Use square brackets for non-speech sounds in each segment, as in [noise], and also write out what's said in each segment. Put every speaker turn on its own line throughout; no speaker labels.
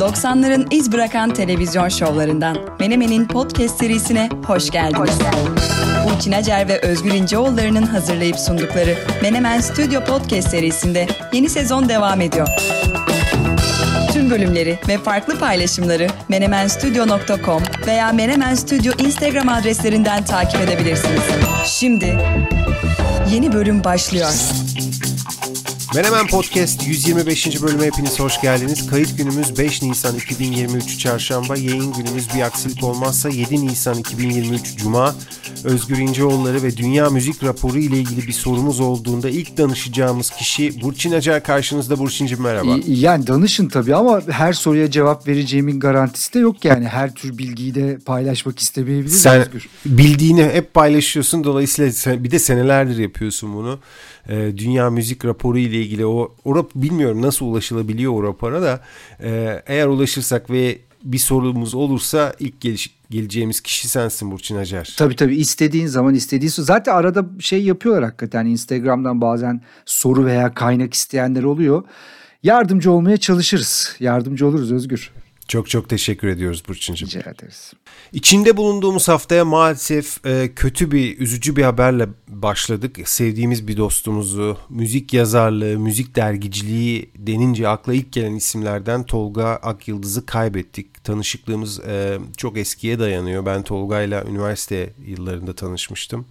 90'ların iz bırakan televizyon şovlarından Menemen'in podcast serisine hoş geldiniz. Hoş geldiniz. Burçin Acer ve Özgür İnceoğulları'nın hazırlayıp sundukları Menemen Stüdyo Podcast serisinde yeni sezon devam ediyor. Tüm bölümleri ve farklı paylaşımları menemenstudio.com veya Menemen Studio Instagram adreslerinden takip edebilirsiniz. Şimdi yeni bölüm başlıyor.
Menemen Podcast 125. bölüme hepiniz hoş geldiniz. Kayıt günümüz 5 Nisan 2023 Çarşamba, yayın günümüz bir aksilik olmazsa 7 Nisan 2023 Cuma. Özgür İnceoğulları ve Dünya Müzik Raporu ile ilgili bir sorumuz olduğunda ilk danışacağımız kişi Burçin Acar karşınızda. Burçin'cim merhaba.
Yani danışın tabii ama her soruya cevap vereceğimin garantisi de yok yani. Her tür bilgiyi de paylaşmak istemeyebiliriz
Sen
Özgür.
bildiğini hep paylaşıyorsun. Dolayısıyla bir de senelerdir yapıyorsun bunu. Ee, Dünya Müzik Raporu ile ilgili o, o bilmiyorum nasıl ulaşılabiliyor o rapora da e, eğer ulaşırsak ve bir sorumuz olursa ilk geliş, geleceğimiz kişi sensin Burçin Acar.
Tabii tabii istediğin zaman istediğin zaten arada şey yapıyorlar hakikaten Instagram'dan bazen soru veya kaynak isteyenler oluyor. Yardımcı olmaya çalışırız. Yardımcı oluruz Özgür.
Çok çok teşekkür ediyoruz Burçin'cim.
Rica ederiz.
İçinde bulunduğumuz haftaya maalesef e, kötü bir, üzücü bir haberle başladık. Sevdiğimiz bir dostumuzu, müzik yazarlığı, müzik dergiciliği denince akla ilk gelen isimlerden Tolga Akyıldız'ı kaybettik. Tanışıklığımız e, çok eskiye dayanıyor. Ben Tolga'yla üniversite yıllarında tanışmıştım.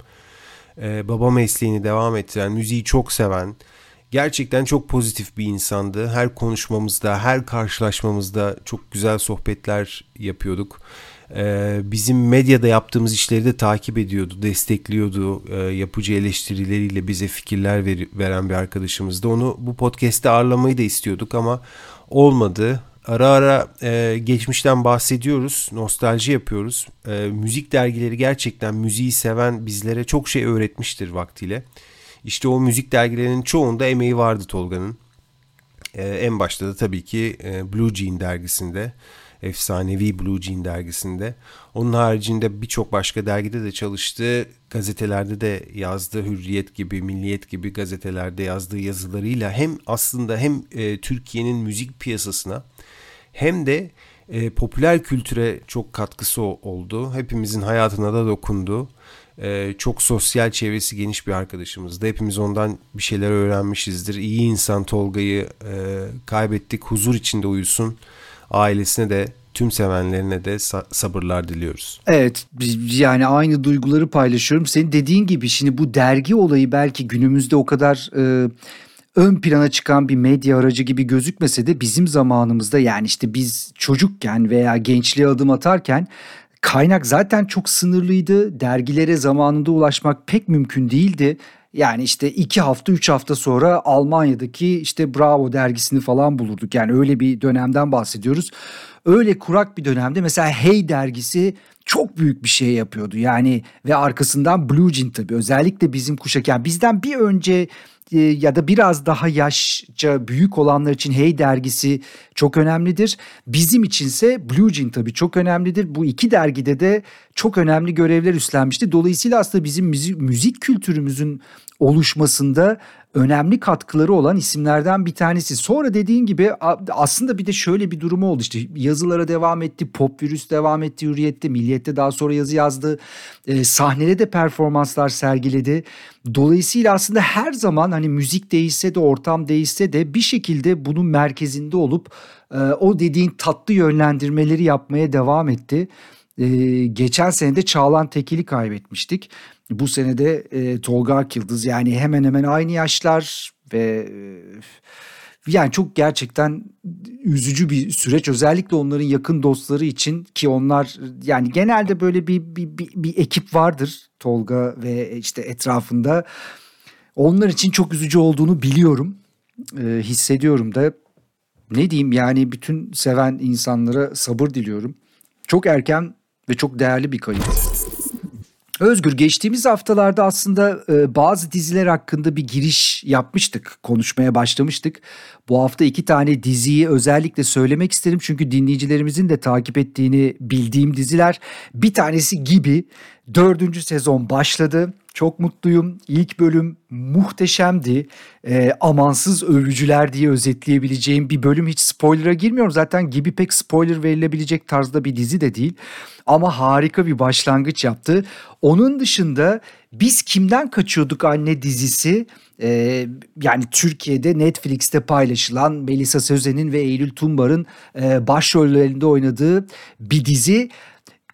E, baba mesleğini devam ettiren, müziği çok seven, gerçekten çok pozitif bir insandı. Her konuşmamızda, her karşılaşmamızda çok güzel sohbetler yapıyorduk. Ee, bizim medyada yaptığımız işleri de takip ediyordu, destekliyordu. Ee, yapıcı eleştirileriyle bize fikirler ver, veren bir arkadaşımızdı. Onu bu podcast'te ağırlamayı da istiyorduk ama olmadı. Ara ara e, geçmişten bahsediyoruz, nostalji yapıyoruz. E, müzik dergileri gerçekten müziği seven bizlere çok şey öğretmiştir vaktiyle. İşte o müzik dergilerinin çoğunda emeği vardı Tolga'nın. Ee, en başta da tabii ki e, Blue Jean dergisinde, efsanevi Blue Jean dergisinde. Onun haricinde birçok başka dergide de çalıştı. Gazetelerde de yazdı, Hürriyet gibi, Milliyet gibi gazetelerde yazdığı yazılarıyla hem aslında hem e, Türkiye'nin müzik piyasasına hem de e, popüler kültüre çok katkısı oldu. Hepimizin hayatına da dokundu. Ee, çok sosyal çevresi geniş bir arkadaşımızdı. Hepimiz ondan bir şeyler öğrenmişizdir. İyi insan Tolga'yı e, kaybettik. Huzur içinde uyusun. Ailesine de tüm sevenlerine de sabırlar diliyoruz.
Evet yani aynı duyguları paylaşıyorum. Senin dediğin gibi şimdi bu dergi olayı belki günümüzde o kadar... E, ön plana çıkan bir medya aracı gibi gözükmese de bizim zamanımızda yani işte biz çocukken veya gençliğe adım atarken Kaynak zaten çok sınırlıydı. Dergilere zamanında ulaşmak pek mümkün değildi. Yani işte iki hafta üç hafta sonra Almanya'daki işte Bravo dergisini falan bulurduk. Yani öyle bir dönemden bahsediyoruz. Öyle kurak bir dönemde mesela Hey dergisi çok büyük bir şey yapıyordu. Yani ve arkasından Blue Jean tabii özellikle bizim kuşak yani bizden bir önce ya da biraz daha yaşça büyük olanlar için Hey dergisi çok önemlidir. Bizim içinse Blue Jean tabii çok önemlidir. Bu iki dergide de çok önemli görevler üstlenmişti. Dolayısıyla aslında bizim müzik, müzik kültürümüzün oluşmasında önemli katkıları olan isimlerden bir tanesi. Sonra dediğin gibi aslında bir de şöyle bir durumu oldu işte yazılara devam etti, pop virüs devam etti Hürriyet'te, Milliyet'te daha sonra yazı yazdı. E, sahnede de performanslar sergiledi. Dolayısıyla aslında her zaman hani müzik değişse de ortam değişse de bir şekilde bunun merkezinde olup e, o dediğin tatlı yönlendirmeleri yapmaya devam etti. E, geçen sene de Çağlan Tekil'i kaybetmiştik. Bu senede e, Tolga Akyıldız yani hemen hemen aynı yaşlar ve e, yani çok gerçekten üzücü bir süreç. Özellikle onların yakın dostları için ki onlar yani genelde böyle bir bir, bir, bir ekip vardır Tolga ve işte etrafında. Onlar için çok üzücü olduğunu biliyorum e, hissediyorum da. Ne diyeyim yani bütün seven insanlara sabır diliyorum. Çok erken ve çok değerli bir kayıt. Özgür geçtiğimiz haftalarda aslında e, bazı diziler hakkında bir giriş yapmıştık, konuşmaya başlamıştık. Bu hafta iki tane diziyi özellikle söylemek isterim çünkü dinleyicilerimizin de takip ettiğini bildiğim diziler. Bir tanesi gibi Dördüncü sezon başladı. Çok mutluyum. İlk bölüm muhteşemdi. E, amansız övücüler diye özetleyebileceğim bir bölüm. Hiç spoiler'a girmiyorum. Zaten gibi pek spoiler verilebilecek tarzda bir dizi de değil. Ama harika bir başlangıç yaptı. Onun dışında biz kimden kaçıyorduk anne dizisi? Ee, yani Türkiye'de Netflix'te paylaşılan Melisa Sözen'in ve Eylül Tumbar'ın e, başrollerinde oynadığı bir dizi.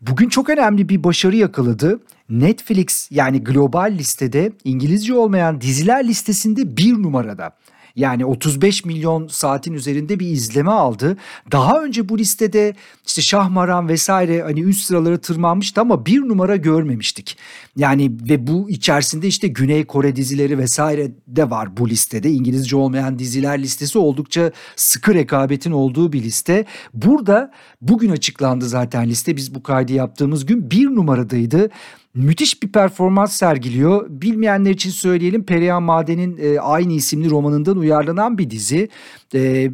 Bugün çok önemli bir başarı yakaladı. Netflix yani global listede İngilizce olmayan diziler listesinde bir numarada. Yani 35 milyon saatin üzerinde bir izleme aldı. Daha önce bu listede işte Şahmaran vesaire hani üst sıralara tırmanmıştı ama bir numara görmemiştik. Yani ve bu içerisinde işte Güney Kore dizileri vesaire de var bu listede. İngilizce olmayan diziler listesi oldukça sıkı rekabetin olduğu bir liste. Burada bugün açıklandı zaten liste. Biz bu kaydı yaptığımız gün bir numaradaydı müthiş bir performans sergiliyor. Bilmeyenler için söyleyelim Perihan Maden'in e, aynı isimli romanından uyarlanan bir dizi. E,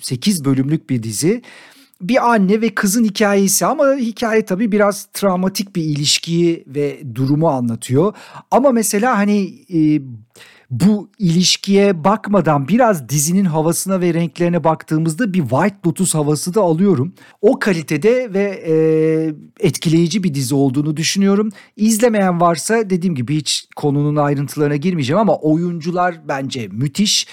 8 bölümlük bir dizi. Bir anne ve kızın hikayesi ama hikaye tabii biraz travmatik bir ilişkiyi ve durumu anlatıyor. Ama mesela hani e, bu ilişkiye bakmadan biraz dizinin havasına ve renklerine baktığımızda bir White Lotus havası da alıyorum. O kalitede ve e, etkileyici bir dizi olduğunu düşünüyorum. İzlemeyen varsa dediğim gibi hiç konunun ayrıntılarına girmeyeceğim ama oyuncular bence müthiş.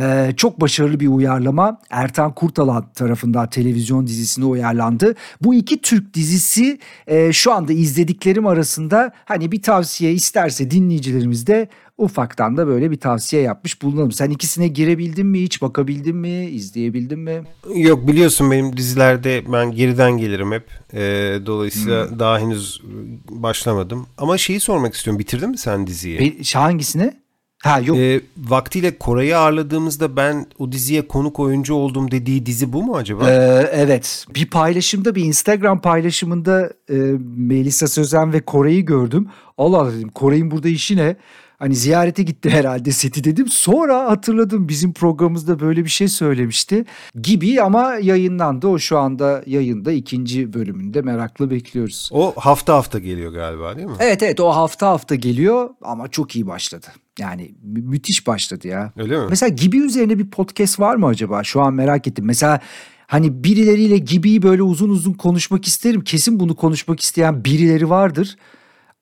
Ee, çok başarılı bir uyarlama. Ertan Kurtalan tarafından televizyon dizisine uyarlandı. Bu iki Türk dizisi e, şu anda izlediklerim arasında hani bir tavsiye isterse dinleyicilerimiz de ufaktan da böyle bir tavsiye yapmış bulunalım. Sen ikisine girebildin mi hiç bakabildin mi izleyebildin mi?
Yok biliyorsun benim dizilerde ben geriden gelirim hep. E, dolayısıyla hmm. daha henüz başlamadım. Ama şeyi sormak istiyorum bitirdin mi sen diziyi?
Be, hangisini? Ha yok.
E, vaktiyle Koray'ı ağırladığımızda ben o diziye konuk oyuncu oldum dediği dizi bu mu acaba?
Ee, evet. Bir paylaşımda bir Instagram paylaşımında e, Melisa Sözen ve Koray'ı gördüm. Allah dedim Koray'ın burada işi ne? Hani ziyarete gitti herhalde seti dedim. Sonra hatırladım bizim programımızda böyle bir şey söylemişti gibi ama yayınlandı. O şu anda yayında ikinci bölümünde meraklı bekliyoruz.
O hafta hafta geliyor galiba değil mi?
Evet evet o hafta hafta geliyor ama çok iyi başladı. Yani mü- müthiş başladı ya.
Öyle mi?
Mesela gibi üzerine bir podcast var mı acaba? Şu an merak ettim. Mesela hani birileriyle Gibi'yi böyle uzun uzun konuşmak isterim. Kesin bunu konuşmak isteyen birileri vardır.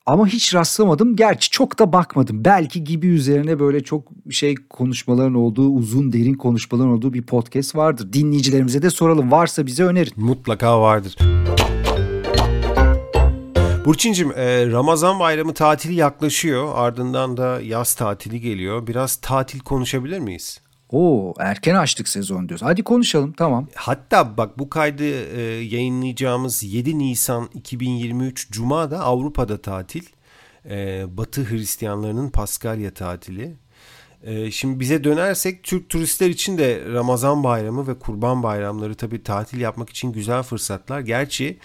Ama hiç rastlamadım. Gerçi çok da bakmadım. Belki gibi üzerine böyle çok şey konuşmaların olduğu, uzun derin konuşmaların olduğu bir podcast vardır. Dinleyicilerimize de soralım. Varsa bize önerin.
Mutlaka vardır. Burçin'cim e, Ramazan bayramı tatili yaklaşıyor. Ardından da yaz tatili geliyor. Biraz tatil konuşabilir miyiz?
Oo erken açtık sezon diyoruz. Hadi konuşalım tamam.
Hatta bak bu kaydı e, yayınlayacağımız 7 Nisan 2023 Cuma da Avrupa'da tatil. E, Batı Hristiyanlarının Paskalya tatili. E, şimdi bize dönersek Türk turistler için de Ramazan bayramı ve Kurban bayramları tabii tatil yapmak için güzel fırsatlar. Gerçi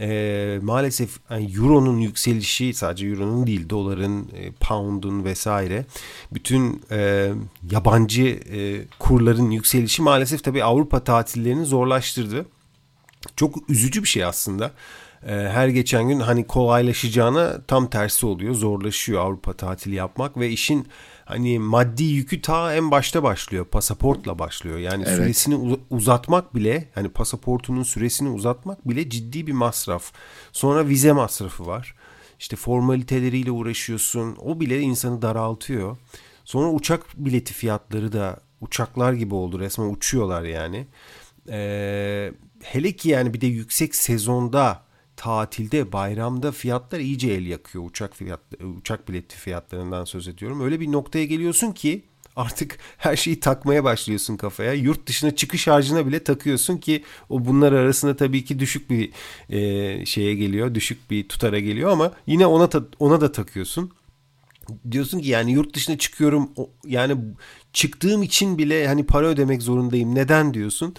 e, maalesef yani Euro'nun yükselişi sadece Euro'nun değil doların, e, pound'un vesaire bütün e, yabancı e, kurların yükselişi maalesef tabii Avrupa tatillerini zorlaştırdı. Çok üzücü bir şey aslında. E, her geçen gün hani kolaylaşacağına tam tersi oluyor. Zorlaşıyor Avrupa tatili yapmak ve işin hani maddi yükü ta en başta başlıyor. Pasaportla başlıyor. Yani evet. süresini uzatmak bile hani pasaportunun süresini uzatmak bile ciddi bir masraf. Sonra vize masrafı var. İşte formaliteleriyle uğraşıyorsun. O bile insanı daraltıyor. Sonra uçak bileti fiyatları da uçaklar gibi oldu. Resmen uçuyorlar yani. Ee, hele ki yani bir de yüksek sezonda tatilde, bayramda fiyatlar iyice el yakıyor. Uçak fiyat uçak bileti fiyatlarından söz ediyorum. Öyle bir noktaya geliyorsun ki artık her şeyi takmaya başlıyorsun kafaya. Yurt dışına çıkış harcına bile takıyorsun ki o bunlar arasında tabii ki düşük bir e, şeye geliyor. Düşük bir tutara geliyor ama yine ona ta, ona da takıyorsun. Diyorsun ki yani yurt dışına çıkıyorum yani çıktığım için bile hani para ödemek zorundayım. Neden diyorsun?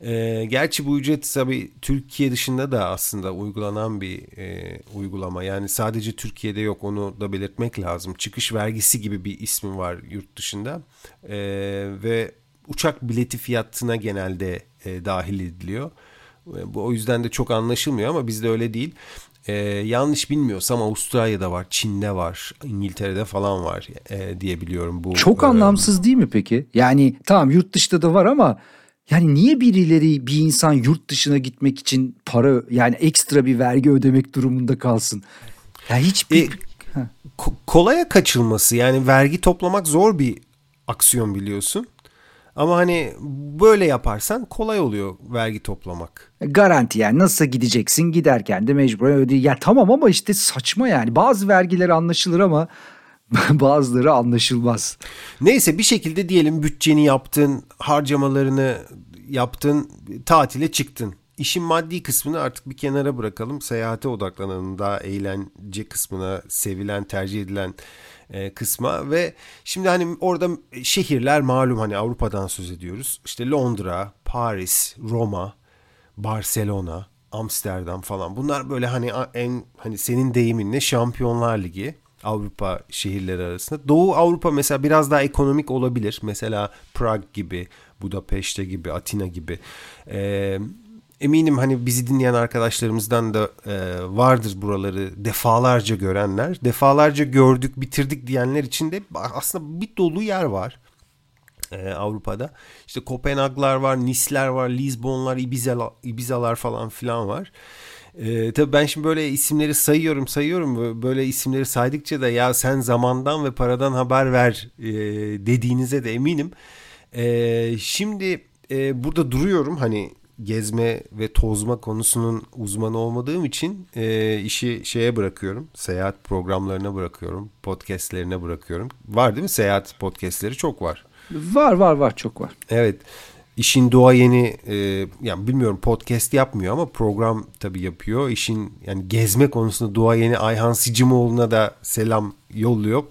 E, gerçi bu ücret tabii Türkiye dışında da aslında uygulanan bir e, uygulama. Yani sadece Türkiye'de yok onu da belirtmek lazım. Çıkış vergisi gibi bir ismi var yurt dışında. E, ve uçak bileti fiyatına genelde e, dahil ediliyor. E, bu o yüzden de çok anlaşılmıyor ama bizde öyle değil. Ee, yanlış bilmiyorsam Avustralya'da var, Çin'de var, İngiltere'de falan var e, diye biliyorum bu.
Çok e, anlamsız değil mi peki? Yani tamam yurt dışında da var ama yani niye birileri bir insan yurt dışına gitmek için para yani ekstra bir vergi ödemek durumunda kalsın? Ya hiçbir e,
kolaya kaçılması yani vergi toplamak zor bir aksiyon biliyorsun. Ama hani böyle yaparsan kolay oluyor vergi toplamak.
Garanti yani nasıl gideceksin giderken de mecburen öde. Ya tamam ama işte saçma yani bazı vergiler anlaşılır ama [laughs] bazıları anlaşılmaz.
Neyse bir şekilde diyelim bütçeni yaptın, harcamalarını yaptın, tatile çıktın. İşin maddi kısmını artık bir kenara bırakalım. Seyahate odaklanalım. Daha eğlence kısmına, sevilen, tercih edilen e, kısma ve şimdi hani orada şehirler malum hani Avrupa'dan söz ediyoruz. İşte Londra, Paris, Roma, Barcelona, Amsterdam falan. Bunlar böyle hani en hani senin deyiminle Şampiyonlar Ligi Avrupa şehirleri arasında. Doğu Avrupa mesela biraz daha ekonomik olabilir. Mesela Prag gibi, Budapeşte gibi, Atina gibi. Ee, eminim hani bizi dinleyen arkadaşlarımızdan da e, vardır buraları defalarca görenler. Defalarca gördük, bitirdik diyenler için de aslında bir dolu yer var. E, Avrupa'da. İşte Kopenhaglar var, Nisler var, Lisbonlar, Ibiza, Ibiza'lar falan filan var. E, tabii ben şimdi böyle isimleri sayıyorum sayıyorum böyle isimleri saydıkça da ya sen zamandan ve paradan haber ver e, dediğinize de eminim. E, şimdi e, burada duruyorum hani gezme ve tozma konusunun uzmanı olmadığım için e, işi şeye bırakıyorum. Seyahat programlarına bırakıyorum. Podcastlerine bırakıyorum. Var değil mi seyahat podcastleri çok var.
Var var var çok var.
Evet. İşin doğa yeni e, yani bilmiyorum podcast yapmıyor ama program tabii yapıyor. İşin yani gezme konusunda doğa yeni Ayhan Sicimoğlu'na da selam yolluyor.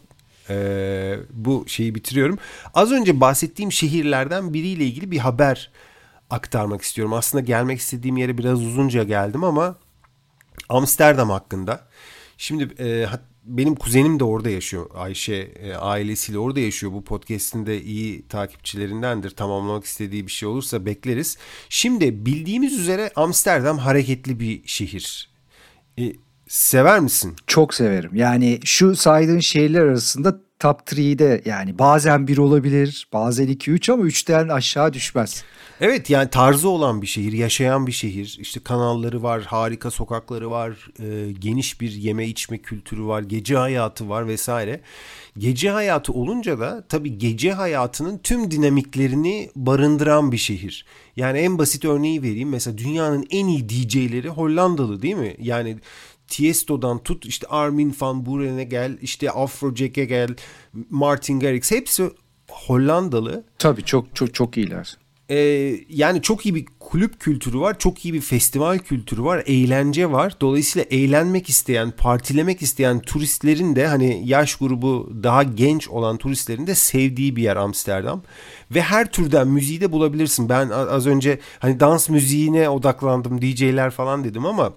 E, bu şeyi bitiriyorum. Az önce bahsettiğim şehirlerden biriyle ilgili bir haber aktarmak istiyorum. Aslında gelmek istediğim yere biraz uzunca geldim ama Amsterdam hakkında. Şimdi e, benim kuzenim de orada yaşıyor. Ayşe e, ailesiyle orada yaşıyor. Bu podcast'in de iyi takipçilerindendir. Tamamlamak istediği bir şey olursa bekleriz. Şimdi bildiğimiz üzere Amsterdam hareketli bir şehir. E, sever misin?
Çok severim. Yani şu saydığın şehirler arasında top 3'de yani bazen bir olabilir, bazen 2-3 ama 3'ten aşağı düşmez.
Evet yani tarzı olan bir şehir, yaşayan bir şehir. İşte kanalları var, harika sokakları var, e, geniş bir yeme içme kültürü var, gece hayatı var vesaire. Gece hayatı olunca da tabii gece hayatının tüm dinamiklerini barındıran bir şehir. Yani en basit örneği vereyim. Mesela dünyanın en iyi DJ'leri Hollandalı değil mi? Yani Tiesto'dan tut işte Armin van Buuren'e gel, işte Afrojack'e gel, Martin Garrix hepsi Hollandalı.
Tabii çok çok çok iyiler.
Ee, yani çok iyi bir kulüp kültürü var, çok iyi bir festival kültürü var, eğlence var. Dolayısıyla eğlenmek isteyen, partilemek isteyen turistlerin de hani yaş grubu daha genç olan turistlerin de sevdiği bir yer Amsterdam. Ve her türden müziği de bulabilirsin. Ben az önce hani dans müziğine odaklandım, DJ'ler falan dedim ama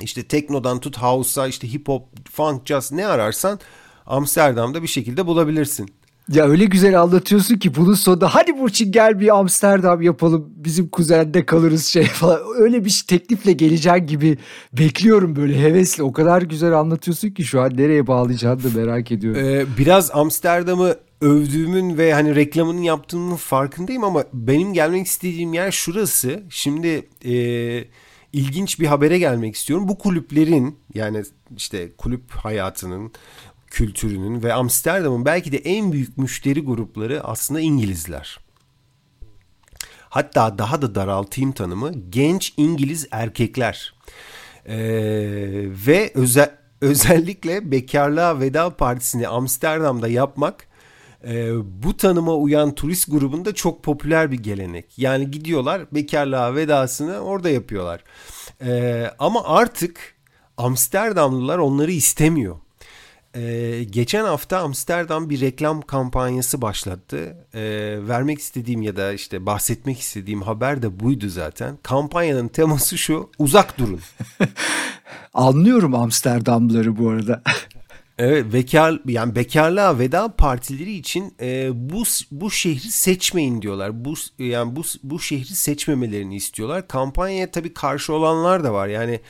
işte teknodan tut house'a işte hip hop, funk, jazz ne ararsan Amsterdam'da bir şekilde bulabilirsin.
Ya öyle güzel anlatıyorsun ki bunun sonunda hadi Burçin gel bir Amsterdam yapalım bizim kuzende kalırız şey falan. Öyle bir teklifle geleceğin gibi bekliyorum böyle hevesle. O kadar güzel anlatıyorsun ki şu an nereye bağlayacağını da merak ediyorum.
Ee, biraz Amsterdam'ı övdüğümün ve hani reklamının yaptığımın farkındayım ama benim gelmek istediğim yer şurası. Şimdi e, ilginç bir habere gelmek istiyorum. Bu kulüplerin yani işte kulüp hayatının kültürünün ve Amsterdam'ın belki de en büyük müşteri grupları aslında İngilizler. Hatta daha da daraltayım tanımı genç İngiliz erkekler. Ee, ve özel, [laughs] özellikle bekarlığa veda partisini Amsterdam'da yapmak e, bu tanıma uyan turist grubunda çok popüler bir gelenek. Yani gidiyorlar bekarlığa vedasını orada yapıyorlar. E, ama artık Amsterdamlılar onları istemiyor. Ee, geçen hafta Amsterdam bir reklam kampanyası başlattı. Ee, vermek istediğim ya da işte bahsetmek istediğim haber de buydu zaten. Kampanyanın teması şu: uzak durun. [laughs]
Anlıyorum Amsterdamlıları bu arada. [laughs]
Evet bekar yani bekarlığa veda partileri için e, bu bu şehri seçmeyin diyorlar. Bu yani bu bu şehri seçmemelerini istiyorlar. Kampanyaya tabii karşı olanlar da var. Yani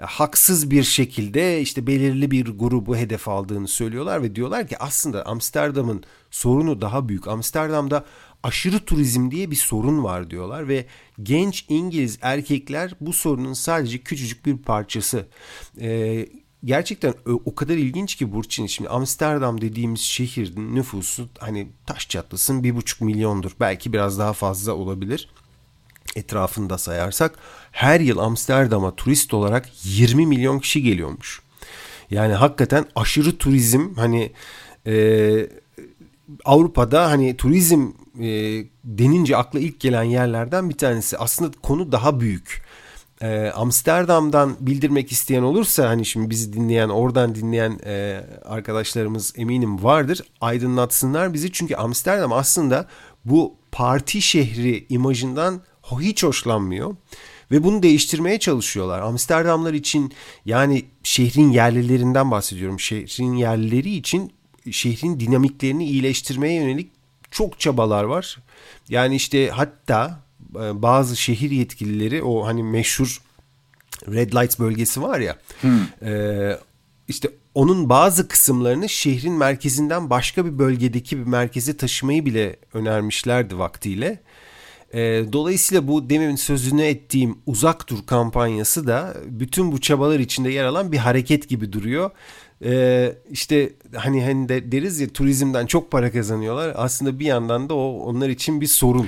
haksız bir şekilde işte belirli bir grubu hedef aldığını söylüyorlar ve diyorlar ki aslında Amsterdam'ın sorunu daha büyük. Amsterdam'da aşırı turizm diye bir sorun var diyorlar ve genç İngiliz erkekler bu sorunun sadece küçücük bir parçası. Ee, gerçekten o kadar ilginç ki Burçin. Şimdi Amsterdam dediğimiz şehrin nüfusu hani taş çatlasın bir buçuk milyondur. Belki biraz daha fazla olabilir etrafında sayarsak her yıl Amsterdam'a turist olarak 20 milyon kişi geliyormuş. Yani hakikaten aşırı turizm hani e, Avrupa'da hani turizm e, denince akla ilk gelen yerlerden bir tanesi. Aslında konu daha büyük. E, Amsterdam'dan bildirmek isteyen olursa hani şimdi bizi dinleyen oradan dinleyen e, arkadaşlarımız eminim vardır. Aydınlatsınlar bizi çünkü Amsterdam aslında bu parti şehri imajından hiç hoşlanmıyor ve bunu değiştirmeye çalışıyorlar. Amsterdamlar için yani şehrin yerlilerinden bahsediyorum. Şehrin yerlileri için şehrin dinamiklerini iyileştirmeye yönelik çok çabalar var. Yani işte hatta bazı şehir yetkilileri o hani meşhur Red Lights bölgesi var ya. Hmm. E, işte onun bazı kısımlarını şehrin merkezinden başka bir bölgedeki bir merkeze taşımayı bile önermişlerdi vaktiyle. E, dolayısıyla bu demin sözünü ettiğim uzak dur kampanyası da bütün bu çabalar içinde yer alan bir hareket gibi duruyor. E, işte hani hani de deriz ya turizmden çok para kazanıyorlar. Aslında bir yandan da o onlar için bir sorun.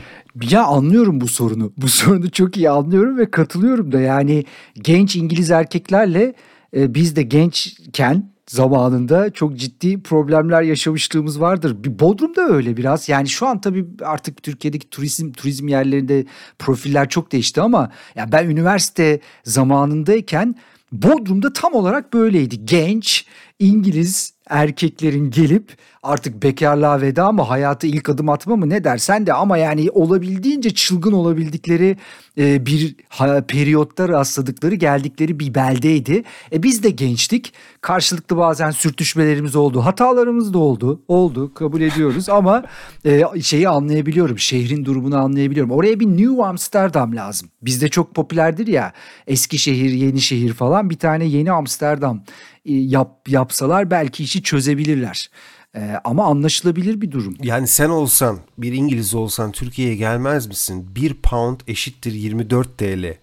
Ya anlıyorum bu sorunu. Bu sorunu çok iyi anlıyorum ve katılıyorum da. Yani genç İngiliz erkeklerle e, biz de gençken zamanında çok ciddi problemler yaşamışlığımız vardır. Bir Bodrum'da öyle biraz. Yani şu an tabii artık Türkiye'deki turizm turizm yerlerinde profiller çok değişti ama ya ben üniversite zamanındayken Bodrum'da tam olarak böyleydi. Genç İngiliz erkeklerin gelip artık bekarlığa veda mı hayata ilk adım atma mı ne dersen de ama yani olabildiğince çılgın olabildikleri e, bir ha, periyotta rastladıkları geldikleri bir beldeydi. E biz de gençtik. Karşılıklı bazen sürtüşmelerimiz oldu. Hatalarımız da oldu. Oldu kabul ediyoruz ama e, şeyi anlayabiliyorum. Şehrin durumunu anlayabiliyorum. Oraya bir New Amsterdam lazım. Bizde çok popülerdir ya. Eskişehir, Yenişehir falan bir tane yeni Amsterdam yap, yapsalar belki işi çözebilirler. Ee, ama anlaşılabilir bir durum.
Yani sen olsan bir İngiliz olsan Türkiye'ye gelmez misin? Bir pound eşittir 24 TL.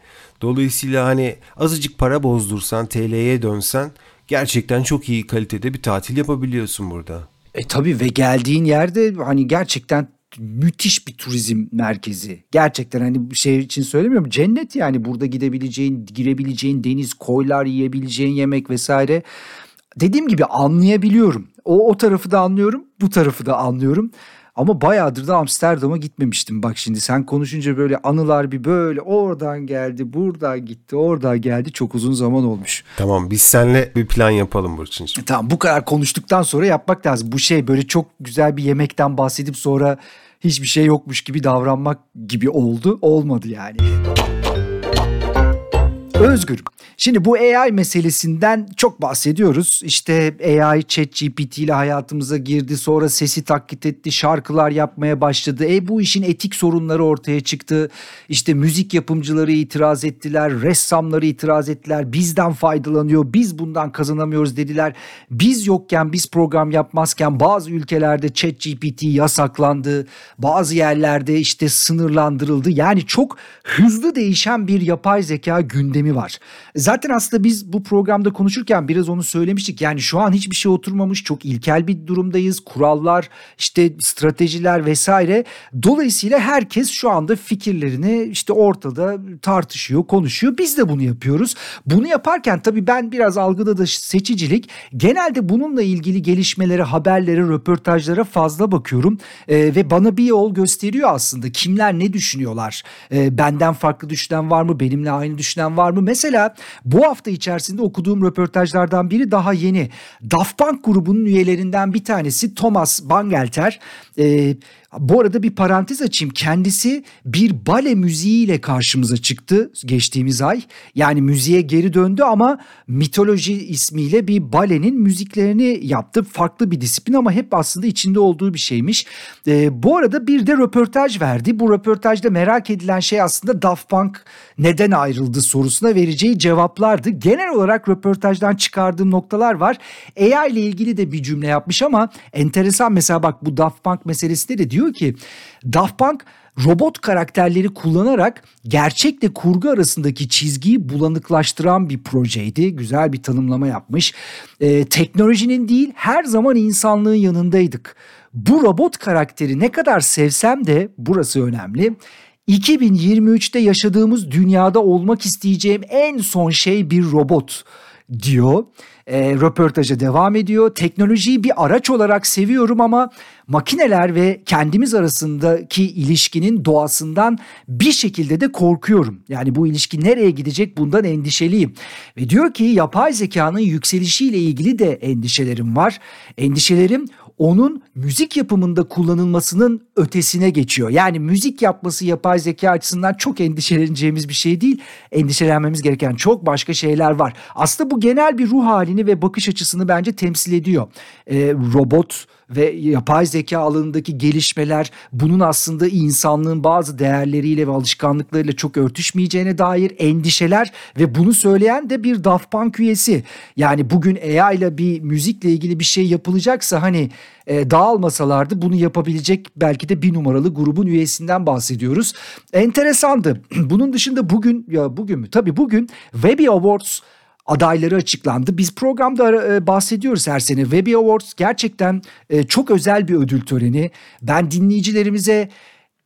Dolayısıyla hani azıcık para bozdursan TL'ye dönsen gerçekten çok iyi kalitede bir tatil yapabiliyorsun burada.
E tabii ve geldiğin yerde hani gerçekten müthiş bir turizm merkezi. Gerçekten hani şey için söylemiyorum. Cennet yani burada gidebileceğin, girebileceğin deniz, koylar yiyebileceğin yemek vesaire. Dediğim gibi anlayabiliyorum. O, o tarafı da anlıyorum, bu tarafı da anlıyorum. Ama bayağıdır da Amsterdam'a gitmemiştim. Bak şimdi sen konuşunca böyle anılar bir böyle oradan geldi, buradan gitti, oradan geldi. Çok uzun zaman olmuş.
Tamam biz seninle bir plan yapalım Burçin'ciğim.
Tamam bu kadar konuştuktan sonra yapmak lazım. Bu şey böyle çok güzel bir yemekten bahsedip sonra hiçbir şey yokmuş gibi davranmak gibi oldu. Olmadı yani. Özgür. Şimdi bu AI meselesinden çok bahsediyoruz. İşte AI ChatGPT ile hayatımıza girdi. Sonra sesi taklit etti. Şarkılar yapmaya başladı. E bu işin etik sorunları ortaya çıktı. İşte müzik yapımcıları itiraz ettiler. Ressamları itiraz ettiler. Bizden faydalanıyor. Biz bundan kazanamıyoruz dediler. Biz yokken biz program yapmazken bazı ülkelerde ChatGPT yasaklandı. Bazı yerlerde işte sınırlandırıldı. Yani çok hızlı değişen bir yapay zeka gündemi var. Zaten aslında biz bu programda konuşurken biraz onu söylemiştik. Yani şu an hiçbir şey oturmamış. Çok ilkel bir durumdayız. Kurallar, işte stratejiler vesaire. Dolayısıyla herkes şu anda fikirlerini işte ortada tartışıyor, konuşuyor. Biz de bunu yapıyoruz. Bunu yaparken tabii ben biraz algıda da seçicilik. Genelde bununla ilgili gelişmelere, haberlere, röportajlara fazla bakıyorum. Ee, ve bana bir yol gösteriyor aslında. Kimler ne düşünüyorlar? Ee, benden farklı düşünen var mı? Benimle aynı düşünen var mı? Mesela bu hafta içerisinde okuduğum röportajlardan biri daha yeni. Daft Punk grubunun üyelerinden bir tanesi Thomas Bangalter. Ee, Bu arada bir parantez açayım. Kendisi bir bale müziğiyle karşımıza çıktı geçtiğimiz ay. Yani müziğe geri döndü ama mitoloji ismiyle bir balenin müziklerini yaptı. Farklı bir disiplin ama hep aslında içinde olduğu bir şeymiş. Ee, bu arada bir de röportaj verdi. Bu röportajda merak edilen şey aslında Daft Punk neden ayrıldı sorusuna vereceği cevaplardı. Genel olarak röportajdan çıkardığım noktalar var. AI ile ilgili de bir cümle yapmış ama enteresan mesela bak bu Daft Punk meselesinde de diyor ki Daft Punk robot karakterleri kullanarak gerçekle kurgu arasındaki çizgiyi bulanıklaştıran bir projeydi. Güzel bir tanımlama yapmış. Ee, teknolojinin değil her zaman insanlığın yanındaydık. Bu robot karakteri ne kadar sevsem de burası önemli. 2023'te yaşadığımız dünyada olmak isteyeceğim en son şey bir robot diyor. E, röportaja devam ediyor. Teknolojiyi bir araç olarak seviyorum ama makineler ve kendimiz arasındaki ilişkinin doğasından bir şekilde de korkuyorum. Yani bu ilişki nereye gidecek bundan endişeliyim. Ve diyor ki yapay zekanın yükselişiyle ilgili de endişelerim var. Endişelerim onun müzik yapımında kullanılmasının ötesine geçiyor. Yani müzik yapması yapay zeka açısından çok endişeleneceğimiz bir şey değil. Endişelenmemiz gereken çok başka şeyler var. Aslında bu genel bir ruh halini ve bakış açısını bence temsil ediyor. Ee, robot ve yapay zeka alanındaki gelişmeler bunun aslında insanlığın bazı değerleriyle ve alışkanlıklarıyla çok örtüşmeyeceğine dair endişeler ve bunu söyleyen de bir Daft Punk üyesi. Yani bugün AI ile bir müzikle ilgili bir şey yapılacaksa hani e, dağılmasalardı bunu yapabilecek belki de bir numaralı grubun üyesinden bahsediyoruz. Enteresandı. [clears throat] Bunun dışında bugün ya bugün mü? Tabii bugün Webby Awards adayları açıklandı. Biz programda e, bahsediyoruz her sene. Webby Awards gerçekten e, çok özel bir ödül töreni. Ben dinleyicilerimize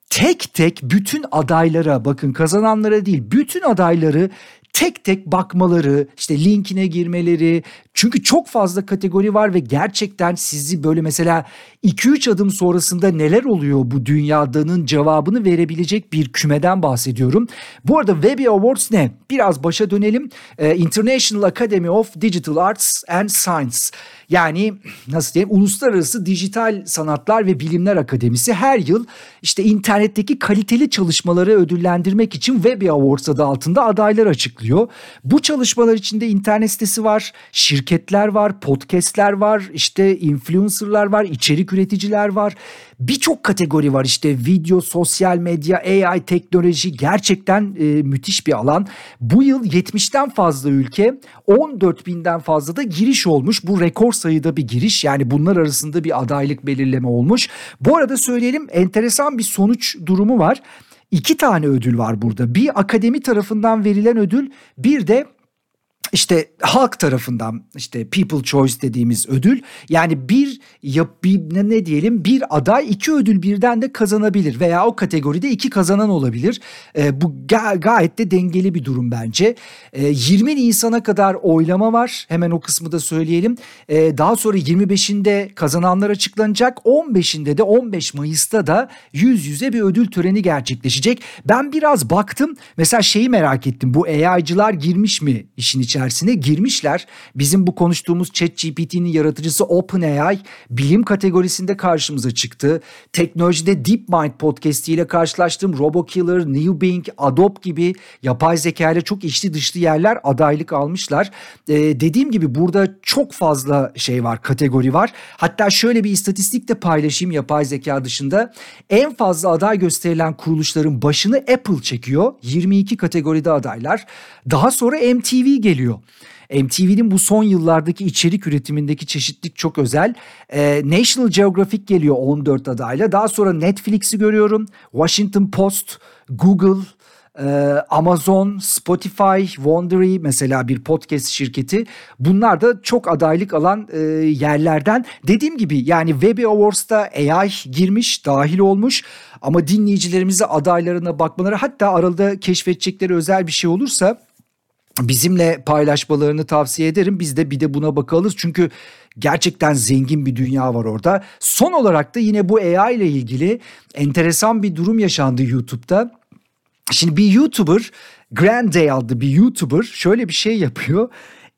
tek tek bütün adaylara bakın kazananlara değil bütün adayları tek tek bakmaları, işte linkine girmeleri. Çünkü çok fazla kategori var ve gerçekten sizi böyle mesela 2-3 adım sonrasında neler oluyor bu dünyadanın cevabını verebilecek bir kümeden bahsediyorum. Bu arada Webby Awards ne? Biraz başa dönelim. Ee, International Academy of Digital Arts and Science. Yani nasıl diyeyim Uluslararası Dijital Sanatlar ve Bilimler Akademisi her yıl işte internetteki kaliteli çalışmaları ödüllendirmek için Webby Awards adı altında adaylar açıklıyor. Bu çalışmalar içinde internet sitesi var, şirketler var, podcastler var, işte influencerlar var, içerik üreticiler var. Birçok kategori var işte video, sosyal medya, AI, teknoloji gerçekten e, müthiş bir alan. Bu yıl 70'ten fazla ülke 14 binden fazla da giriş olmuş. Bu rekor sayıda bir giriş yani bunlar arasında bir adaylık belirleme olmuş. Bu arada söyleyelim enteresan bir sonuç durumu var. İki tane ödül var burada. Bir akademi tarafından verilen ödül bir de işte halk tarafından işte people choice dediğimiz ödül yani bir yap bir, ne, diyelim bir aday iki ödül birden de kazanabilir veya o kategoride iki kazanan olabilir. E, bu ga- gayet de dengeli bir durum bence. E, 20 Nisan'a kadar oylama var. Hemen o kısmı da söyleyelim. E, daha sonra 25'inde kazananlar açıklanacak. 15'inde de 15 Mayıs'ta da yüz yüze bir ödül töreni gerçekleşecek. Ben biraz baktım. Mesela şeyi merak ettim. Bu AI'cılar girmiş mi işin içine? İçerisine girmişler. Bizim bu konuştuğumuz ChatGPT'nin yaratıcısı OpenAI bilim kategorisinde karşımıza çıktı. Teknolojide DeepMind podcast ile karşılaştığım RoboKiller, Newbing, Adobe gibi yapay zeka ile çok içli dışlı yerler adaylık almışlar. Ee, dediğim gibi burada çok fazla şey var, kategori var. Hatta şöyle bir istatistik de paylaşayım yapay zeka dışında. En fazla aday gösterilen kuruluşların başını Apple çekiyor. 22 kategoride adaylar. Daha sonra MTV geliyor. MTV'nin bu son yıllardaki içerik üretimindeki çeşitlilik çok özel. Ee, National Geographic geliyor 14 adayla. Daha sonra Netflix'i görüyorum. Washington Post, Google, e, Amazon, Spotify, Wondery mesela bir podcast şirketi. Bunlar da çok adaylık alan e, yerlerden. Dediğim gibi yani Webby Awards'ta AI girmiş, dahil olmuş. Ama dinleyicilerimize adaylarına bakmaları hatta arada keşfedecekleri özel bir şey olursa bizimle paylaşmalarını tavsiye ederim. Biz de bir de buna bakalım çünkü gerçekten zengin bir dünya var orada. Son olarak da yine bu AI ile ilgili enteresan bir durum yaşandı YouTube'da. Şimdi bir YouTuber, Grande adlı bir YouTuber şöyle bir şey yapıyor.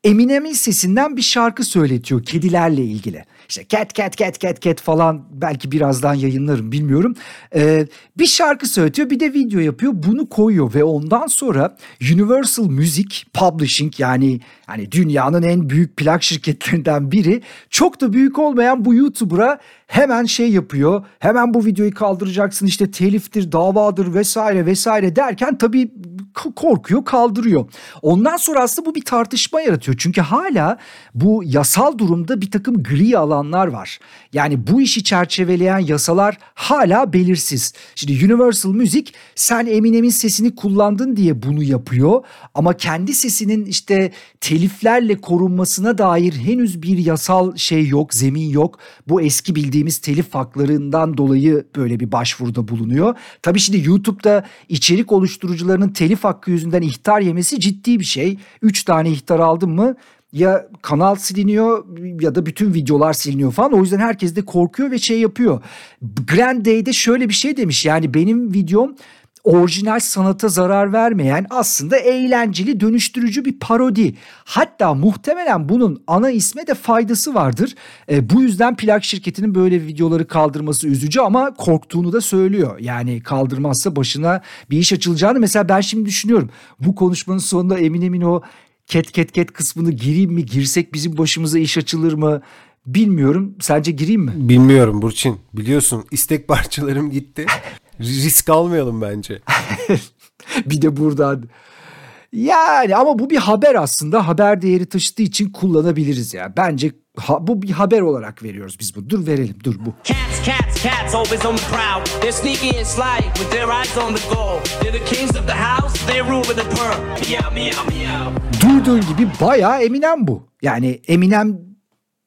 Eminem'in sesinden bir şarkı söyletiyor kedilerle ilgili. İşte cat cat cat cat cat falan belki birazdan yayınlarım bilmiyorum. Ee, bir şarkı söyletiyor bir de video yapıyor bunu koyuyor ve ondan sonra Universal Music Publishing yani hani dünyanın en büyük plak şirketlerinden biri çok da büyük olmayan bu YouTuber'a hemen şey yapıyor. Hemen bu videoyu kaldıracaksın işte teliftir, davadır vesaire vesaire derken tabii korkuyor, kaldırıyor. Ondan sonra aslında bu bir tartışma yaratıyor. Çünkü hala bu yasal durumda bir takım gri alanlar var. Yani bu işi çerçeveleyen yasalar hala belirsiz. Şimdi Universal Music sen Eminem'in sesini kullandın diye bunu yapıyor ama kendi sesinin işte teliflerle korunmasına dair henüz bir yasal şey yok, zemin yok. Bu eski bildiğimiz telif haklarından dolayı böyle bir başvuruda bulunuyor. Tabii şimdi YouTube'da içerik oluşturucularının telif hakkı yüzünden ihtar yemesi ciddi bir şey. Üç tane ihtar aldın mı ya kanal siliniyor ya da bütün videolar siliniyor falan. O yüzden herkes de korkuyor ve şey yapıyor. Grand Day'de şöyle bir şey demiş. Yani benim videom orijinal sanata zarar vermeyen aslında eğlenceli dönüştürücü bir parodi. Hatta muhtemelen bunun ana isme de faydası vardır. E, bu yüzden plak şirketinin böyle videoları kaldırması üzücü ama korktuğunu da söylüyor. Yani kaldırmazsa başına bir iş açılacağını mesela ben şimdi düşünüyorum. Bu konuşmanın sonunda Eminem'in o ket ket ket kısmını gireyim mi girsek bizim başımıza iş açılır mı bilmiyorum. Sence gireyim mi?
Bilmiyorum Burçin. Biliyorsun istek parçalarım gitti. [laughs] Risk almayalım bence. [laughs]
bir de buradan. Yani ama bu bir haber aslında. Haber değeri taşıdığı için kullanabiliriz ya. Bence ha, bu bir haber olarak veriyoruz biz bunu. Dur verelim dur bu. Cats, cats, cats always on the prowl. They're sneaky and sly with their eyes on the goal. They're the kings of the house, they rule with the pearl. Meow meow meow. Duyduğun gibi bayağı Eminem bu. Yani Eminem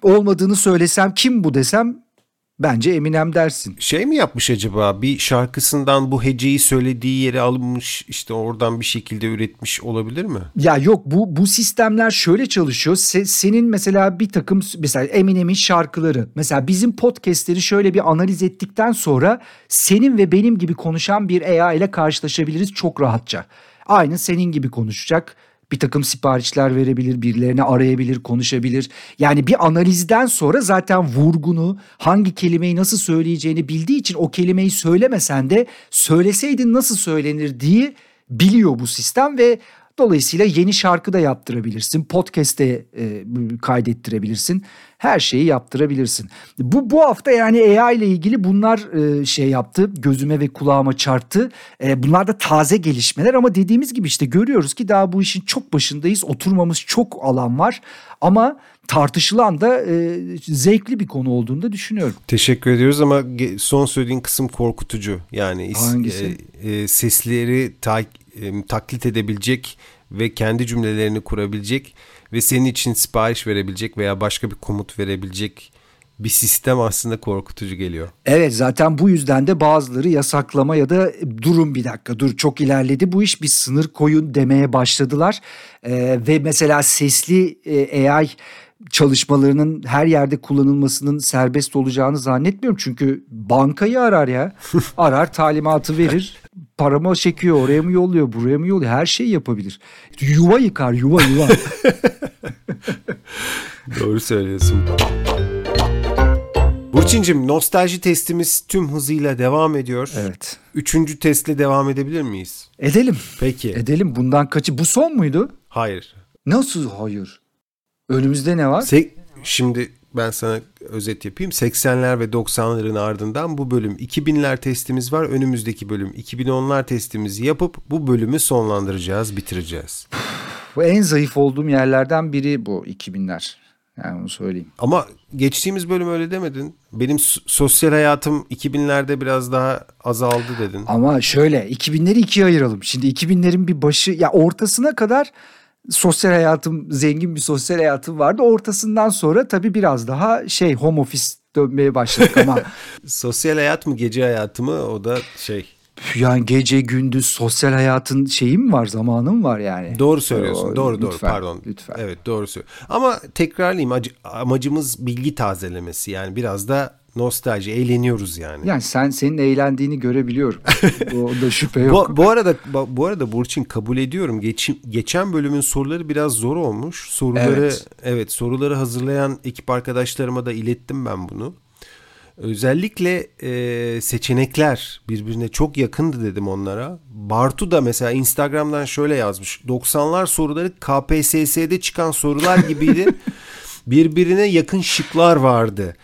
olmadığını söylesem kim bu desem Bence Eminem dersin.
Şey mi yapmış acaba? Bir şarkısından bu heceyi söylediği yere alınmış işte oradan bir şekilde üretmiş olabilir mi?
Ya yok bu bu sistemler şöyle çalışıyor. Se, senin mesela bir takım mesela Eminem'in şarkıları mesela bizim podcastleri şöyle bir analiz ettikten sonra senin ve benim gibi konuşan bir AI ile karşılaşabiliriz çok rahatça. Aynı senin gibi konuşacak bir takım siparişler verebilir, birilerini arayabilir, konuşabilir. Yani bir analizden sonra zaten vurgunu, hangi kelimeyi nasıl söyleyeceğini bildiği için o kelimeyi söylemesen de söyleseydin nasıl söylenir diye biliyor bu sistem ve Dolayısıyla yeni şarkı da yaptırabilirsin, podcast'te e, kaydettirebilirsin, her şeyi yaptırabilirsin. Bu bu hafta yani AI ile ilgili bunlar e, şey yaptı, gözüme ve kulağıma çarptı. E, bunlar da taze gelişmeler ama dediğimiz gibi işte görüyoruz ki daha bu işin çok başındayız, oturmamız çok alan var ama tartışılan da e, zevkli bir konu olduğunu da düşünüyorum.
Teşekkür ediyoruz ama son söylediğin kısım korkutucu. Yani
Hangisi?
E, e, sesleri ta, e, taklit edebilecek ve kendi cümlelerini kurabilecek ve senin için sipariş verebilecek veya başka bir komut verebilecek bir sistem aslında korkutucu geliyor.
Evet zaten bu yüzden de bazıları yasaklama ya da durun bir dakika dur çok ilerledi bu iş bir sınır koyun demeye başladılar. Ee, ve mesela sesli e, AI çalışmalarının her yerde kullanılmasının serbest olacağını zannetmiyorum. Çünkü bankayı arar ya. [laughs] Arar talimatı verir. Paramı çekiyor oraya mı yolluyor buraya mı yolluyor her şeyi yapabilir. Yuva yıkar yuva yuva. [laughs]
Doğru söylüyorsun. Burçin'cim nostalji testimiz tüm hızıyla devam ediyor.
Evet.
Üçüncü testle devam edebilir miyiz?
Edelim.
Peki.
Edelim. Bundan kaçı? Bu son muydu?
Hayır.
Nasıl hayır? Önümüzde ne var?
Se- Şimdi ben sana özet yapayım. 80'ler ve 90'ların ardından bu bölüm 2000'ler testimiz var. Önümüzdeki bölüm 2010'lar testimizi yapıp bu bölümü sonlandıracağız, bitireceğiz.
Bu en zayıf olduğum yerlerden biri bu 2000'ler. Yani onu söyleyeyim.
Ama geçtiğimiz bölüm öyle demedin. Benim sosyal hayatım 2000'lerde biraz daha azaldı dedin.
Ama şöyle 2000'leri ikiye ayıralım. Şimdi 2000'lerin bir başı ya ortasına kadar sosyal hayatım zengin bir sosyal hayatım vardı. Ortasından sonra tabii biraz daha şey home office dönmeye başladık ama. [laughs]
sosyal hayat mı gece hayatı mı o da şey.
Yani gece gündüz sosyal hayatın şeyi mi var zamanı mı var yani?
Doğru söylüyorsun. O, doğru lütfen, doğru pardon. Lütfen. Evet doğru söylüyorsun. Ama tekrarlayayım amacımız bilgi tazelemesi yani biraz da nostalji, eğleniyoruz yani.
Yani sen senin eğlendiğini görebiliyorum. [laughs] o da şüphe yok.
Bu, bu arada bu arada Burçin kabul ediyorum. Geç, geçen bölümün soruları biraz zor olmuş. Soruları evet. evet soruları hazırlayan ekip arkadaşlarıma da ilettim ben bunu. Özellikle e, seçenekler birbirine çok yakındı dedim onlara. Bartu da mesela Instagram'dan şöyle yazmış. 90'lar soruları KPSS'de çıkan sorular gibiydi. [laughs] Birbirine yakın şıklar vardı.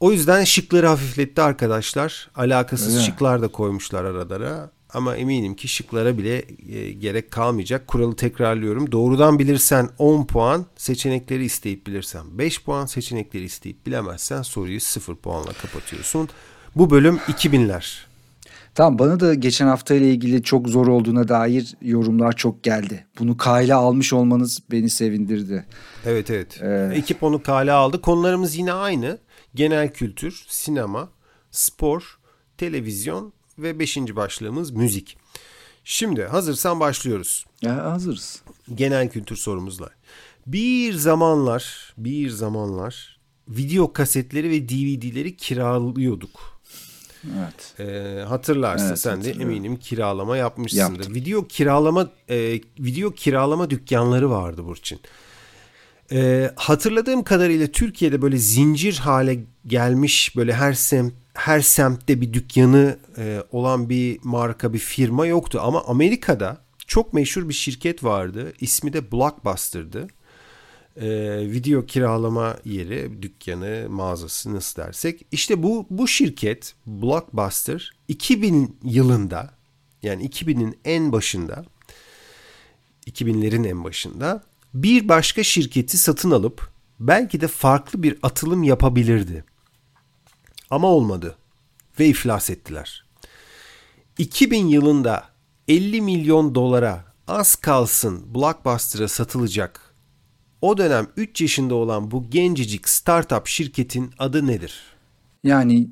O yüzden şıkları hafifletti arkadaşlar. Alakasız Öyle. şıklar da koymuşlar aralara. Ama eminim ki şıklara bile e, gerek kalmayacak. Kuralı tekrarlıyorum. Doğrudan bilirsen 10 puan, seçenekleri isteyip bilirsen 5 puan, seçenekleri isteyip bilemezsen soruyu 0 puanla kapatıyorsun. Bu bölüm 2000'ler.
Tamam bana da geçen hafta ile ilgili çok zor olduğuna dair yorumlar çok geldi. Bunu kayla almış olmanız beni sevindirdi.
Evet evet. Ee... Ekip onu kale aldı. Konularımız yine aynı. Genel kültür, sinema, spor, televizyon ve beşinci başlığımız müzik. Şimdi hazırsan başlıyoruz.
Ya hazırız.
Genel kültür sorumuzla. Bir zamanlar, bir zamanlar video kasetleri ve DVD'leri kiralıyorduk.
Evet.
Ee, hatırlarsın evet, sen de eminim kiralama yapmışsındır. Yaptım. Video kiralama e, video kiralama dükkanları vardı Burçin. Ee, hatırladığım kadarıyla Türkiye'de böyle zincir hale gelmiş böyle her semt her semtte bir dükkanı e, olan bir marka bir firma yoktu ama Amerika'da çok meşhur bir şirket vardı. İsmi de Blockbuster'dı. E, video kiralama yeri, dükkanı, mağazası nasıl dersek. İşte bu bu şirket Blockbuster 2000 yılında yani 2000'in en başında 2000'lerin en başında bir başka şirketi satın alıp belki de farklı bir atılım yapabilirdi. Ama olmadı ve iflas ettiler. 2000 yılında 50 milyon dolara az kalsın Blockbuster'a satılacak o dönem 3 yaşında olan bu gencecik startup şirketin adı nedir?
Yani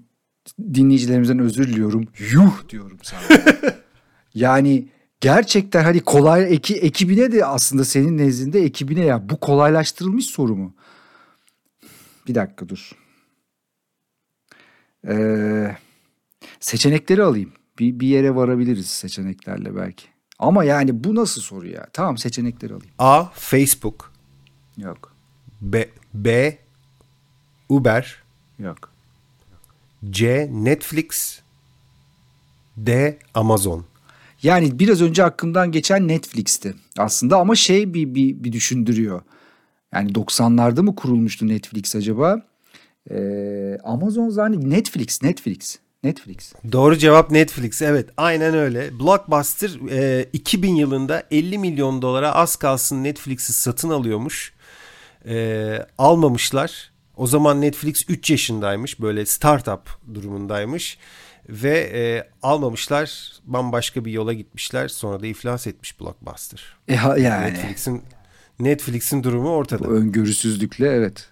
dinleyicilerimizden özür diliyorum. Yuh diyorum sana. [laughs] yani gerçekten hani kolay eki, ekibine de aslında senin nezdinde ekibine ya bu kolaylaştırılmış soru mu? Bir dakika dur. Ee, seçenekleri alayım. Bir, bir yere varabiliriz seçeneklerle belki. Ama yani bu nasıl soru ya? Tamam seçenekleri alayım.
A. Facebook.
Yok.
B. B. Uber.
Yok.
C. Netflix. D. Amazon.
Yani biraz önce aklımdan geçen Netflix'ti aslında ama şey bir, bir, bir düşündürüyor. Yani 90'larda mı kurulmuştu Netflix acaba? Ee, Amazon zannet Netflix, Netflix. Netflix.
Doğru cevap Netflix. Evet aynen öyle. Blockbuster e, 2000 yılında 50 milyon dolara az kalsın Netflix'i satın alıyormuş. E, almamışlar. O zaman Netflix 3 yaşındaymış. Böyle startup durumundaymış. Ve e, almamışlar. Bambaşka bir yola gitmişler. Sonra da iflas etmiş Blockbuster.
E, yani.
Netflix'in Netflix'in durumu ortada.
Bu öngörüsüzlükle evet.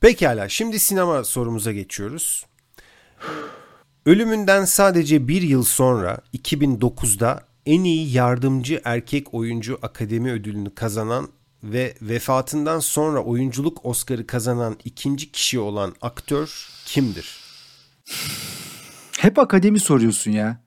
Pekala şimdi sinema sorumuza geçiyoruz. Ölümünden sadece bir yıl sonra 2009'da en iyi yardımcı erkek oyuncu akademi ödülünü kazanan ve vefatından sonra oyunculuk Oscar'ı kazanan ikinci kişi olan aktör kimdir?
Hep akademi soruyorsun ya.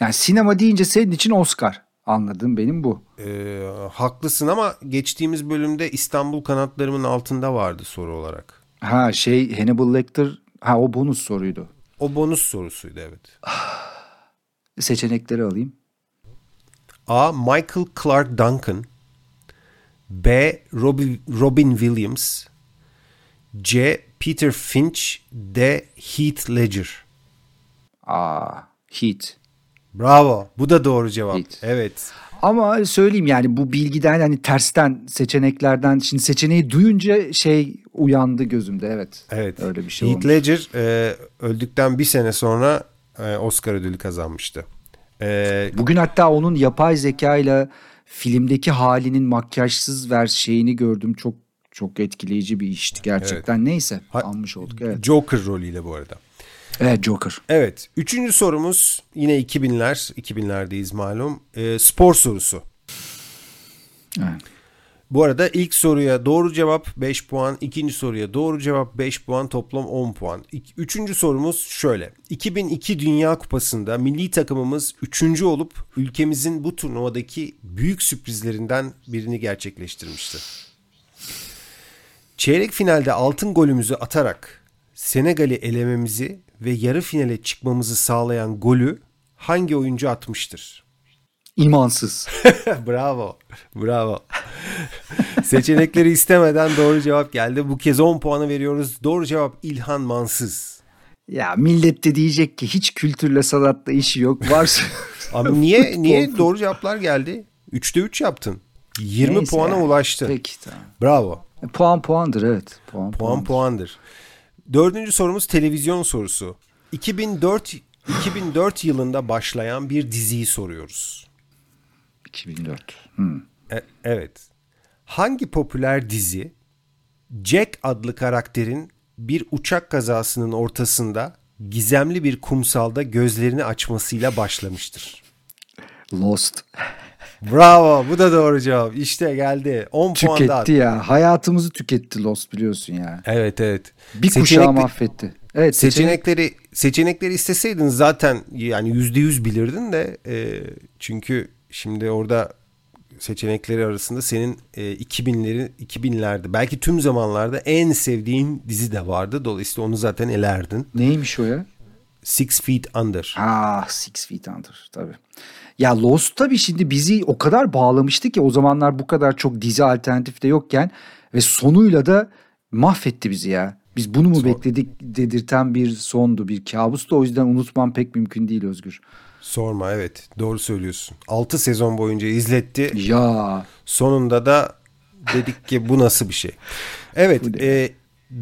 Yani sinema deyince senin için Oscar. Anladığım benim bu.
Ee, haklısın ama geçtiğimiz bölümde İstanbul kanatlarımın altında vardı soru olarak.
Ha şey Hannibal Lecter ha o bonus soruydu.
O bonus sorusuydu evet. [sighs]
Seçenekleri alayım.
A. Michael Clark Duncan B. Robin, Robin Williams C. Peter Finch D. Heath Ledger
A. Heath.
Bravo. Bu da doğru cevap. Heath. Evet.
Ama söyleyeyim yani bu bilgiden hani tersten seçeneklerden şimdi seçeneği duyunca şey uyandı gözümde evet.
Evet. Öyle bir şey Heath olmuş. Ledger e, öldükten bir sene sonra e, Oscar ödülü kazanmıştı.
E, Bugün hatta onun yapay zeka ile filmdeki halinin makyajsız ver şeyini gördüm. Çok çok etkileyici bir işti gerçekten. Evet. Neyse ha, almış olduk. Evet.
Joker rolüyle bu arada.
Evet Joker.
Evet. Üçüncü sorumuz yine 2000'ler. 2000'lerdeyiz malum. E, spor sorusu.
Evet.
Bu arada ilk soruya doğru cevap 5 puan, ikinci soruya doğru cevap 5 puan, toplam 10 puan. Üçüncü sorumuz şöyle. 2002 Dünya Kupası'nda milli takımımız üçüncü olup ülkemizin bu turnuvadaki büyük sürprizlerinden birini gerçekleştirmişti. Çeyrek finalde altın golümüzü atarak Senegal'i elememizi ve yarı finale çıkmamızı sağlayan golü hangi oyuncu atmıştır?
İmansız. [laughs]
bravo. Bravo. Seçenekleri istemeden doğru cevap geldi. Bu kez 10 puanı veriyoruz. Doğru cevap İlhan Mansız.
Ya millet de diyecek ki hiç kültürle sanatla işi yok. Varsa [laughs]
Abi niye [laughs] niye doğru cevaplar geldi? 3'te 3 yaptın. 20
Neyse
puana
yani.
ulaştı.
Peki tamam.
Bravo.
E, Puan puandır evet. Puan
Puan
puandır.
puandır. Dördüncü sorumuz televizyon sorusu. 2004 2004 yılında başlayan bir diziyi soruyoruz.
2004. Hmm.
E- evet. Hangi popüler dizi Jack adlı karakterin bir uçak kazasının ortasında gizemli bir kumsalda gözlerini açmasıyla başlamıştır?
Lost.
Bravo bu da doğru cevap. İşte geldi. 10 puan daha.
Tüketti ya. Hayatımızı tüketti Lost biliyorsun ya.
Evet evet.
Bir kuşağı
Seçenekli-
mahvetti. Evet seçenek...
Seçenekleri seçenekleri isteseydin zaten yani yüzde yüz bilirdin de e, çünkü şimdi orada seçenekleri arasında senin e, 2000'leri 2000'lerde belki tüm zamanlarda en sevdiğin dizi de vardı. Dolayısıyla onu zaten elerdin.
Neymiş o ya?
Six Feet Under.
Ah Six Feet Under tabii. Ya Lost tabii şimdi bizi o kadar bağlamıştı ki o zamanlar bu kadar çok dizi alternatif de yokken ve sonuyla da mahvetti bizi ya. Biz bunu mu
Son-
bekledik dedirten bir sondu, bir kabustu. O yüzden unutmam pek mümkün değil Özgür.
Sorma evet doğru söylüyorsun. 6 sezon boyunca izletti.
Ya
Sonunda da dedik ki bu nasıl bir şey. Evet e,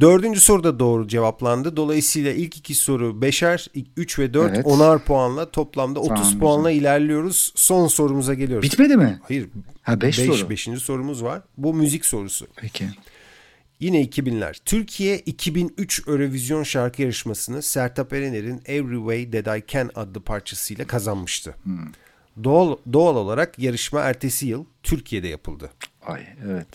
dördüncü soru da doğru cevaplandı. Dolayısıyla ilk iki soru beşer, 3 ve 4
Evet.
onar puanla toplamda 30
Tamam,
puanla ilerliyoruz. Son sorumuza geliyoruz.
bitmedi mi?
Hayır.
Ha 5
beş-
soru.
Beşinci sorumuz var. Bu müzik sorusu.
Peki.
Yine 2000'ler. Türkiye 2003 Eurovision şarkı yarışmasını Sertab Erener'in Every Way That I Can adlı parçasıyla kazanmıştı.
Hmm.
Doğal, doğal olarak yarışma ertesi yıl Türkiye'de yapıldı.
Ay evet.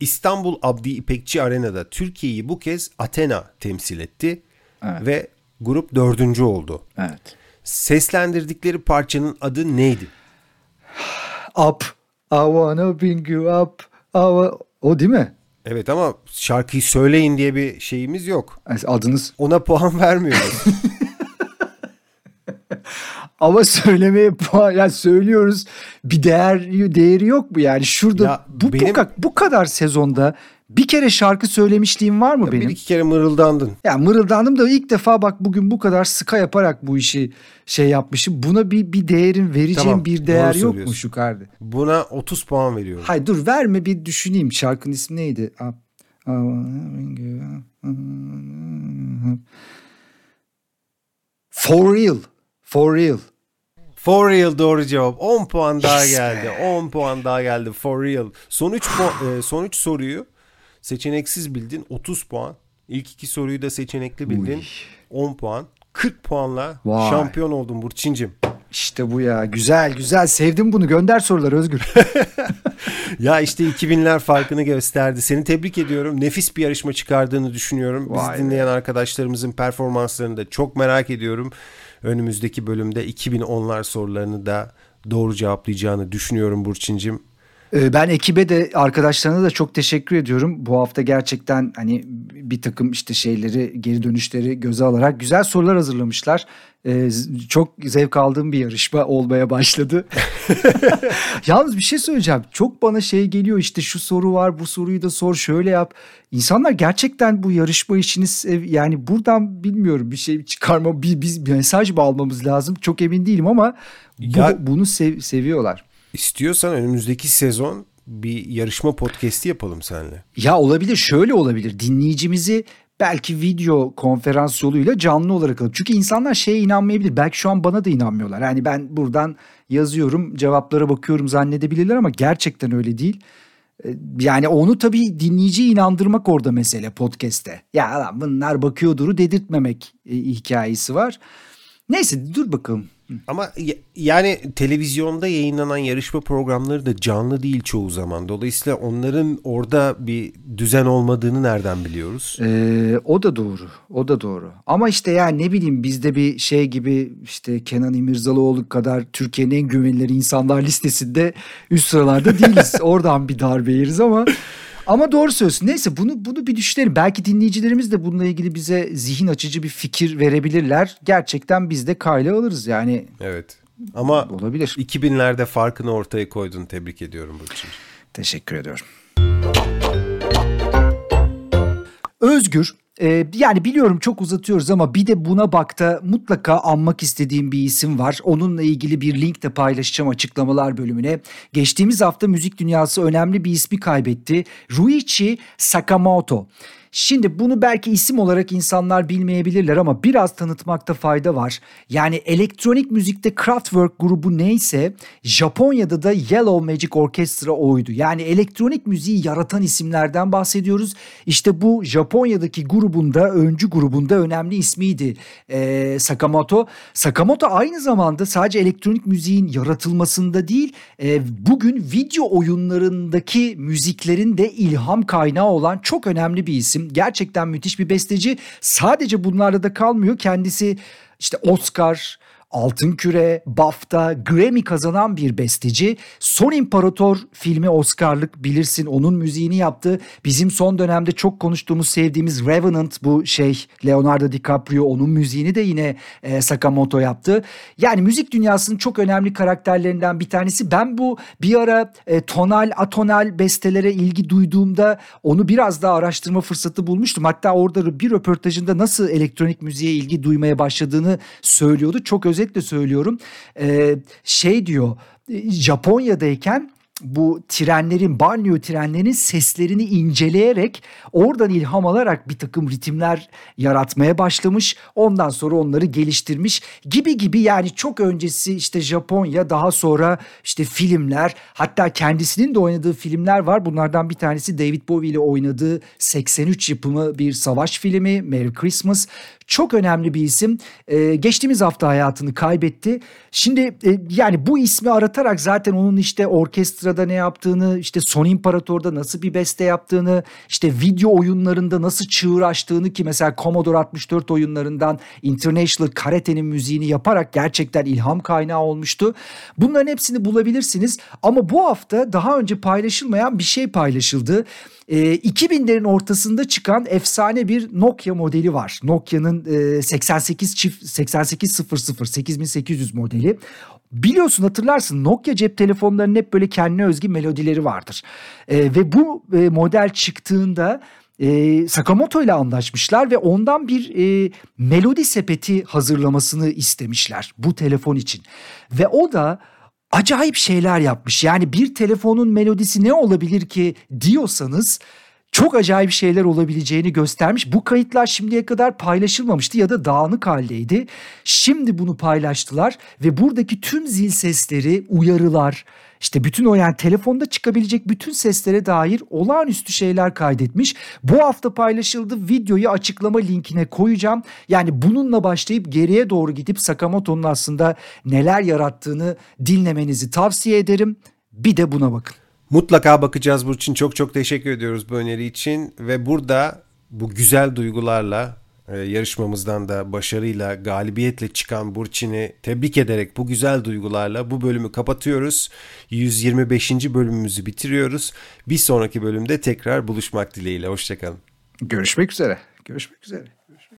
İstanbul Abdi İpekçi Arena'da Türkiye'yi bu kez Athena temsil etti
Evet.
ve grup dördüncü oldu.
Evet.
Seslendirdikleri parçanın adı neydi?
Up. I wanna bring you up. I O değil mi?
Evet ama şarkıyı söyleyin diye bir şeyimiz yok.
Adınız
Ona puan vermiyoruz. [laughs]
Ama söylemeye puan ya söylüyoruz bir değer değeri yok mu yani şurada
Ya
bu,
benim-
bu, bu kadar sezonda bir kere şarkı söylemişliğim var mı
bir
benim?
iki kere mırıldandın.
Ya mırıldandım da ilk defa bak bugün bu kadar sıka yaparak bu işi şey yapmışım. Buna bir bir değerin vereceğim
Tamam,
bir değer yok mu şu kardı?
Buna 30 puan veriyorum.
Hay dur verme bir düşüneyim şarkının ismi neydi? For real. For real.
For real doğru cevap. 10 puan daha
Yes
geldi. 10 puan daha geldi. For real. Son 3 puan, e, son 3 soruyu seçeneksiz bildin. 30 puan. İlk iki soruyu da seçenekli bildin.
Uy.
10 puan. 40 puanla
Vay.
şampiyon oldun Burçincim.
İşte bu ya. Güzel güzel. Sevdim bunu. Gönder soruları Özgür. [laughs]
Ya işte 2000'ler farkını gösterdi. Seni tebrik ediyorum. Nefis bir yarışma çıkardığını düşünüyorum.
Vay
Bizi dinleyen arkadaşlarımızın performanslarını da çok merak ediyorum. Önümüzdeki bölümde 2010'lar sorularını da doğru cevaplayacağını düşünüyorum Burçincim.
Ee, Ben ekibe de arkadaşlarına da çok teşekkür ediyorum. Bu hafta gerçekten hani bir takım işte şeyleri geri dönüşleri göze alarak güzel sorular hazırlamışlar. Ee, çok zevk aldığım bir yarışma olmaya başladı. [laughs] [laughs] Yalnız bir şey söyleyeceğim. Çok bana şey geliyor işte şu soru var bu soruyu da sor şöyle yap. İnsanlar gerçekten bu yarışma işini sev yani buradan bilmiyorum bir şey çıkarma bir, biz bir mesaj mı almamız lazım çok emin değilim ama bu-
Ya-
bunu sev- seviyorlar.
İstiyorsan önümüzdeki sezon bir yarışma podcast'i yapalım seninle.
Ya olabilir şöyle olabilir dinleyicimizi belki video konferans yoluyla canlı olarak alıp çünkü insanlar şeye inanmayabilir belki şu an bana da inanmıyorlar yani ben buradan yazıyorum cevaplara bakıyorum zannedebilirler ama gerçekten öyle değil. Ee, Yani onu tabii dinleyiciyi inandırmak orada mesele podcast'te. Ya lan bunlar bakıyorduru dedirtmemek e, hikayesi var. Neyse dur bakalım.
Ama yani televizyonda yayınlanan yarışma programları da canlı değil çoğu zaman. Dolayısıyla onların orada bir düzen olmadığını nereden biliyoruz?
Ee, o da doğru. O da doğru. Ama işte yani ne bileyim bizde bir şey gibi işte Kenan İmirzalıoğlu kadar Türkiye'nin en güvenilir insanlar listesinde üst sıralarda değiliz. [laughs] Oradan bir darbe yeriz ama ama doğru söylüyorsun. Neyse bunu bunu bir düşünelim. Belki dinleyicilerimiz de bununla ilgili bize zihin açıcı bir fikir verebilirler. Gerçekten biz de kayla alırız yani.
Evet. Ama
olabilir.
2000'lerde farkını ortaya koydun. Tebrik ediyorum Burçin.
Teşekkür ediyorum. Özgür ee, yani biliyorum çok uzatıyoruz ama bir de buna bakta mutlaka anmak istediğim bir isim var. Onunla ilgili bir link de paylaşacağım açıklamalar bölümüne. Geçtiğimiz hafta müzik dünyası önemli bir ismi kaybetti. Ruichi Sakamoto. Şimdi bunu belki isim olarak insanlar bilmeyebilirler ama biraz tanıtmakta fayda var. Yani elektronik müzikte Kraftwerk grubu neyse Japonya'da da Yellow Magic Orchestra oydu. Yani elektronik müziği yaratan isimlerden bahsediyoruz. İşte bu Japonya'daki grubunda öncü grubunda önemli ismiydi ee, Sakamoto. Sakamoto aynı zamanda sadece elektronik müziğin yaratılmasında değil e, bugün video oyunlarındaki müziklerin de ilham kaynağı olan çok önemli bir isim. Gerçekten müthiş bir besteci. Sadece bunlarla da kalmıyor. Kendisi işte Oscar, Altın Küre, BAFTA, Grammy kazanan bir besteci. Son İmparator filmi Oscar'lık bilirsin onun müziğini yaptı. Bizim son dönemde çok konuştuğumuz sevdiğimiz Revenant bu şey Leonardo DiCaprio onun müziğini de yine e, Sakamoto yaptı. Yani müzik dünyasının çok önemli karakterlerinden bir tanesi. Ben bu bir ara e, tonal atonal bestelere ilgi duyduğumda onu biraz daha araştırma fırsatı bulmuştum. Hatta orada bir röportajında nasıl elektronik müziğe ilgi duymaya başladığını söylüyordu. Çok özet özetle söylüyorum. Ee, şey diyor Japonya'dayken bu trenlerin, banyo trenlerinin seslerini inceleyerek oradan ilham alarak bir takım ritimler yaratmaya başlamış. Ondan sonra onları geliştirmiş gibi gibi yani çok öncesi işte Japonya daha sonra işte filmler hatta kendisinin de oynadığı filmler var. Bunlardan bir tanesi David Bowie ile oynadığı 83 yapımı bir savaş filmi Merry Christmas. Çok önemli bir isim. Ee, geçtiğimiz hafta hayatını kaybetti. Şimdi e, yani bu ismi aratarak zaten onun işte orkestrada ne yaptığını, işte Son İmparator'da nasıl bir beste yaptığını, işte video oyunlarında nasıl çığır açtığını ki mesela Commodore 64 oyunlarından International Karate'nin müziğini yaparak gerçekten ilham kaynağı olmuştu. Bunların hepsini bulabilirsiniz ama bu hafta daha önce paylaşılmayan bir şey paylaşıldı. E, ee, 2000'lerin ortasında çıkan efsane bir Nokia modeli var. Nokia'nın e, 88 çift 8800 8800 modeli. Biliyorsun hatırlarsın Nokia cep telefonlarının hep böyle kendine özgü melodileri vardır. E, ve bu e, model çıktığında e, Sakamoto ile anlaşmışlar ve ondan bir e, melodi sepeti hazırlamasını istemişler bu telefon için. Ve o da acayip şeyler yapmış. Yani bir telefonun melodisi ne olabilir ki diyorsanız çok acayip şeyler olabileceğini göstermiş. Bu kayıtlar şimdiye kadar paylaşılmamıştı ya da dağınık haldeydi. Şimdi bunu paylaştılar ve buradaki tüm zil sesleri, uyarılar, işte bütün o yani telefonda çıkabilecek bütün seslere dair olağanüstü şeyler kaydetmiş. Bu hafta paylaşıldı. Videoyu açıklama linkine koyacağım. Yani bununla başlayıp geriye doğru gidip Sakamoto'nun aslında neler yarattığını dinlemenizi tavsiye ederim. Bir de buna bakın.
Mutlaka bakacağız Burçin. Çok çok teşekkür ediyoruz bu öneri için. Ve burada bu güzel duygularla e, yarışmamızdan da başarıyla, galibiyetle çıkan Burçin'i tebrik ederek bu güzel duygularla bu bölümü kapatıyoruz. 125. bölümümüzü bitiriyoruz. Bir sonraki bölümde tekrar buluşmak dileğiyle. Hoşçakalın.
Görüşmek üzere. Görüşmek üzere.